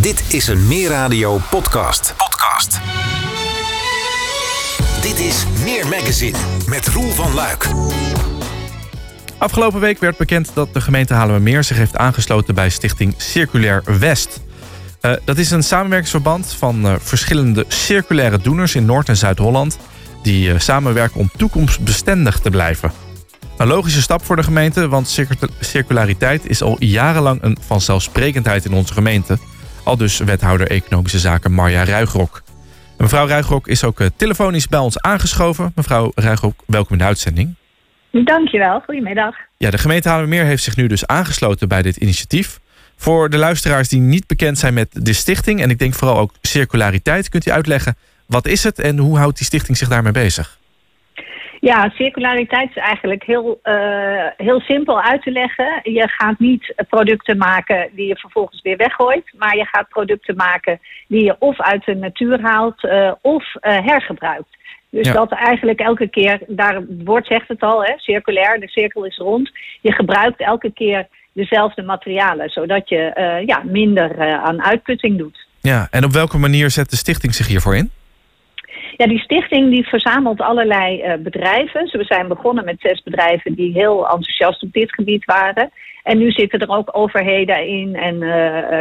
Dit is een Meer Radio podcast. Podcast. Dit is Meer Magazine met Roel van Luik. Afgelopen week werd bekend dat de gemeente Haarlemmermeer zich heeft aangesloten bij stichting Circulair West. Uh, dat is een samenwerkingsverband van uh, verschillende circulaire doeners in Noord- en Zuid-Holland die uh, samenwerken om toekomstbestendig te blijven. Een logische stap voor de gemeente, want circulariteit is al jarenlang een vanzelfsprekendheid in onze gemeente. Al dus wethouder Economische Zaken Marja Ruigrok. mevrouw Ruigrok is ook telefonisch bij ons aangeschoven. Mevrouw Ruigrok, welkom in de uitzending. Dankjewel, goedemiddag. Ja, de gemeente Haarlemmermeer heeft zich nu dus aangesloten bij dit initiatief. Voor de luisteraars die niet bekend zijn met de stichting... en ik denk vooral ook circulariteit, kunt u uitleggen... wat is het en hoe houdt die stichting zich daarmee bezig? Ja, circulariteit is eigenlijk heel, uh, heel simpel uit te leggen. Je gaat niet producten maken die je vervolgens weer weggooit, maar je gaat producten maken die je of uit de natuur haalt uh, of uh, hergebruikt. Dus ja. dat eigenlijk elke keer, daar het woord zegt het al, hè, circulair, de cirkel is rond. Je gebruikt elke keer dezelfde materialen, zodat je ja, minder aan uitputting doet. Ja, en op welke manier zet de stichting zich hiervoor in? Ja, die stichting die verzamelt allerlei uh, bedrijven. We zijn begonnen met zes bedrijven die heel enthousiast op dit gebied waren. En nu zitten er ook overheden in en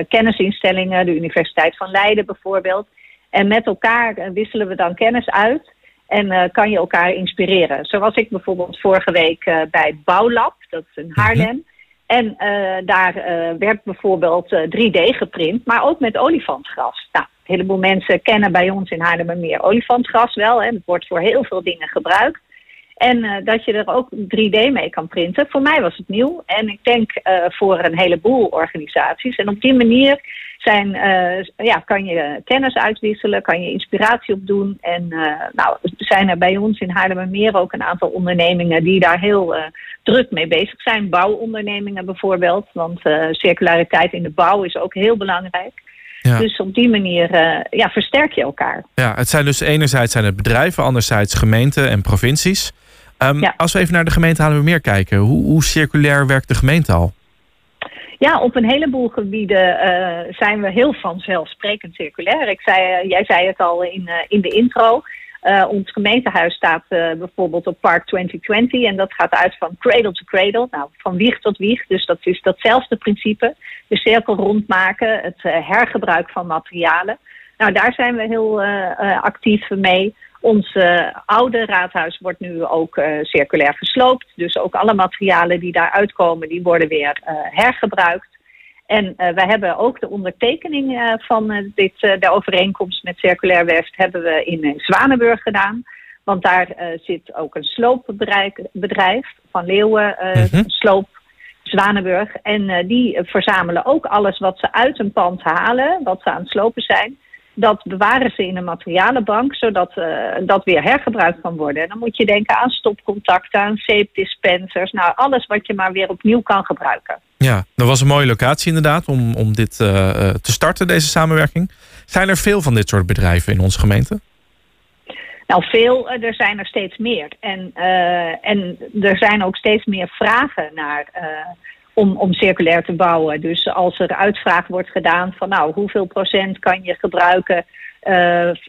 kennisinstellingen, de Universiteit van Leiden bijvoorbeeld. En met elkaar wisselen we dan kennis uit. En uh, kan je elkaar inspireren. Zo was ik bijvoorbeeld vorige week uh, bij Bouwlab, dat is in Haarlem. -hmm. En uh, daar werd bijvoorbeeld 3D geprint, maar ook met olifantgras. Nou, een heleboel mensen kennen bij ons in Haarlemmermeer olifantgras wel. Hè. Het wordt voor heel veel dingen gebruikt. En dat je er ook 3D mee kan printen. Voor mij was het nieuw. En ik denk voor een heleboel organisaties. En op die manier zijn, uh, ja, kan je kennis uitwisselen, kan je inspiratie opdoen. En nou, zijn er bij ons in Haarlemmermeer ook een aantal ondernemingen die daar heel druk mee bezig zijn. Bouwondernemingen bijvoorbeeld, want circulariteit in de bouw is ook heel belangrijk. Ja. Dus op die manier ja, versterk je elkaar. Ja, het zijn dus enerzijds zijn het bedrijven, anderzijds gemeenten en provincies. Um, ja. Als we even naar de gemeente Haarlemmermeer kijken, hoe, hoe circulair werkt de gemeente al? Ja, op een heleboel gebieden uh, zijn we heel vanzelfsprekend circulair. Ik zei, uh, jij zei het al in, uh, in de intro. Ons gemeentehuis staat bijvoorbeeld op Park 2020 en dat gaat uit van cradle to cradle, nou, van wieg tot wieg. Dus dat is datzelfde principe. De cirkel rondmaken, het hergebruik van materialen. Nou, daar zijn we heel actief mee. Ons oude raadhuis wordt nu ook circulair gesloopt. Dus ook alle materialen die daar uitkomen, die worden weer hergebruikt. En we hebben ook de ondertekening van dit, de overeenkomst met Circulair West hebben we in Zwanenburg gedaan. Want daar zit ook een sloopbedrijf van Leeuwen, mm-hmm. sloop Zwanenburg. En die verzamelen ook alles wat ze uit een pand halen, wat ze aan het slopen zijn dat bewaren ze in een materialenbank, zodat uh, dat weer hergebruikt kan worden. En dan moet je denken aan stopcontacten, aan zeepdispensers, nou alles wat je maar weer opnieuw kan gebruiken. Ja, dat was een mooie locatie inderdaad om, om dit uh, te starten, deze samenwerking. Zijn er veel van dit soort bedrijven in onze gemeente? Nou, veel, er zijn er steeds meer. En, en er zijn ook steeds meer vragen naar om, om circulair te bouwen. Dus als er uitvraag wordt gedaan van nou, hoeveel procent kan je gebruiken,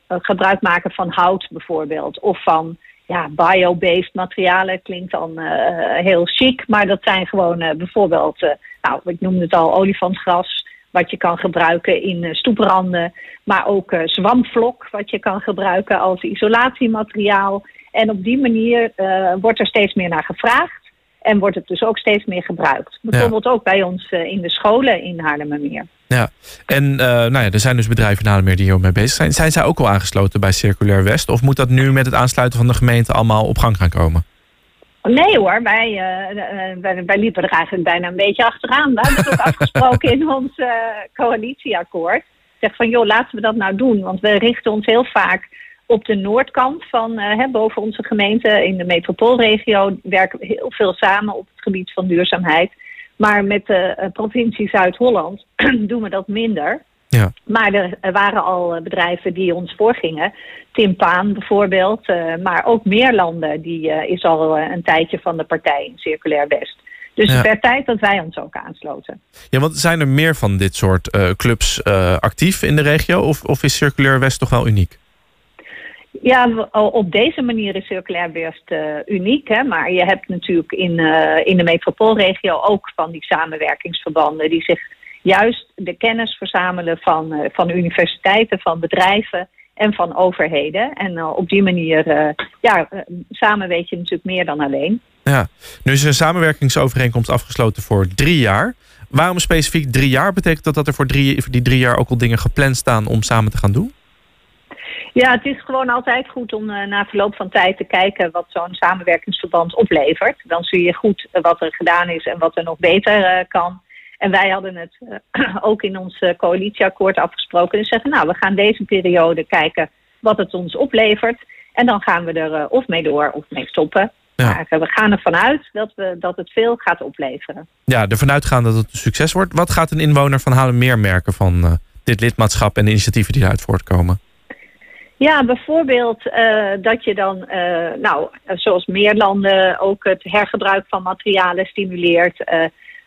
gebruik maken van hout bijvoorbeeld. Of van ja, bio-based materialen klinkt dan uh, heel chic, maar dat zijn gewoon uh, bijvoorbeeld, nou, ik noemde het al, olifantgras, wat je kan gebruiken in stoepranden, maar ook zwamvlok, wat je kan gebruiken als isolatiemateriaal. En op die manier wordt er steeds meer naar gevraagd. En wordt het dus ook steeds meer gebruikt. Bijvoorbeeld ook bij ons in de scholen in Haarlemmermeer. Ja, en uh, nou ja, er zijn dus bedrijven in Haarlemmermeer die hiermee bezig zijn. Zijn zij ook al aangesloten bij Circulair West? Of moet dat nu met het aansluiten van de gemeente allemaal op gang gaan komen? Nee hoor, wij, uh, wij, wij, liepen er eigenlijk bijna een beetje achteraan. We hebben het ook afgesproken in ons coalitieakkoord. Zeg van joh, laten we dat nou doen. Want we richten ons heel vaak op de noordkant van uh, boven onze gemeente in de metropoolregio werken we heel veel samen op het gebied van duurzaamheid. Maar met de uh, provincie Zuid-Holland doen we dat minder. Ja. Maar er waren al bedrijven die ons voorgingen. Timpaan bijvoorbeeld, uh, maar ook Meerlanden, die is al een tijdje van de partij in Circulair West. Dus het werd tijd dat wij ons ook aansloten. Ja, want zijn er meer van dit soort clubs actief in de regio? Of, of is Circulair West toch wel uniek? Ja, op deze manier is Circulair West uniek. Hè? Maar je hebt natuurlijk in, in de metropoolregio ook van die samenwerkingsverbanden die zich juist de kennis verzamelen van, uh, van universiteiten, van bedrijven en van overheden. En op die manier, ja, samen weet je natuurlijk meer dan alleen. Ja, nu is een samenwerkingsovereenkomst afgesloten voor drie jaar. Waarom specifiek drie jaar? Betekent dat dat er voor, drie, voor die drie jaar ook al dingen gepland staan om samen te gaan doen? Ja, het is gewoon altijd goed om uh, na verloop van tijd te kijken wat zo'n samenwerkingsverband oplevert. Dan zie je goed wat er gedaan is en wat er nog beter kan. En wij hadden het uh, ook in ons coalitieakkoord afgesproken. Dus zeggen, nou, we gaan deze periode kijken wat het ons oplevert. En dan gaan we er of mee door of mee stoppen. Ja. Maar we gaan ervan uit dat, we, dat het veel gaat opleveren. Ja, ervan uitgaan dat het een succes wordt. Wat gaat een inwoner van Haarlemmeer merken van dit lidmaatschap en de initiatieven die eruit voortkomen? Ja, bijvoorbeeld uh, dat je dan, uh, nou, zoals meer landen ook het hergebruik van materialen stimuleert.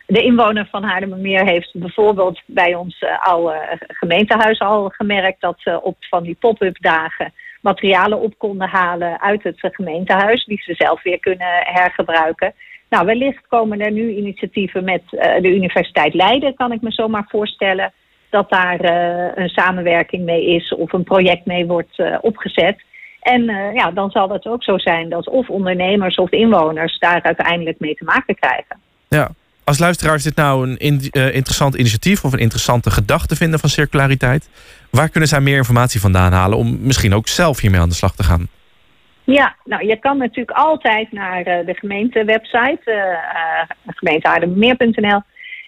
De inwoner van Haarlemmermeer heeft bijvoorbeeld bij ons oude gemeentehuis al gemerkt dat ze op van die pop-up dagen materialen op konden halen uit het gemeentehuis, die ze zelf weer kunnen hergebruiken. Nou, wellicht komen er nu initiatieven met de Universiteit Leiden, kan ik me zomaar voorstellen, dat daar uh, een samenwerking mee is of een project mee wordt opgezet. En ja, dan zal het ook zo zijn dat of ondernemers of inwoners daar uiteindelijk mee te maken krijgen. Ja, als luisteraar is dit nou een in, uh, interessant initiatief of een interessante gedachte vinden van circulariteit? Waar kunnen zij meer informatie vandaan halen om misschien ook zelf hiermee aan de slag te gaan? Ja, nou je kan natuurlijk altijd naar uh, de gemeentewebsite, uh, gemeenteaardemeer.nl.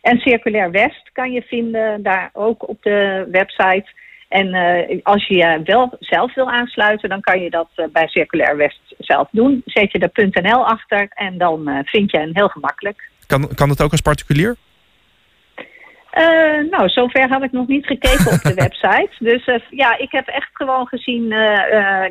En Circulair West kan je vinden daar ook op de website. En uh, als je je wel zelf wil aansluiten, dan kan je dat uh, bij Circulair West zelf doen. Zet je er .nl achter en dan uh, vind je hem heel gemakkelijk. Kan, kan dat ook als particulier? Nou, zover had ik nog niet gekeken op de website. Dus ja, ik heb echt gewoon gezien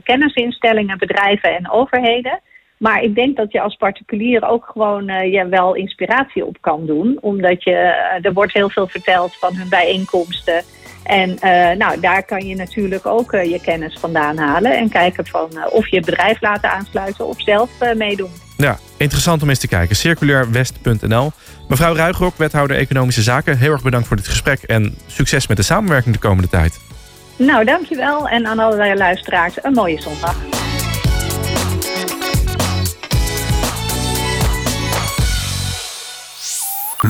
kennisinstellingen, bedrijven en overheden. Maar ik denk dat je als particulier ook gewoon je wel inspiratie op kan doen. Omdat je, er wordt heel veel verteld van hun bijeenkomsten. En nou, daar kan je natuurlijk ook je kennis vandaan halen. En kijken van of je het bedrijf laten aansluiten of zelf meedoen. Ja, interessant om eens te kijken. Circulairwest.nl. Mevrouw Ruigrok, wethouder Economische Zaken. Heel erg bedankt voor dit gesprek en succes met de samenwerking de komende tijd. Nou, dankjewel. En aan alle luisteraars een mooie zondag.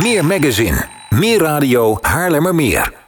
Meer magazine, meer radio, Haarlemmermeer.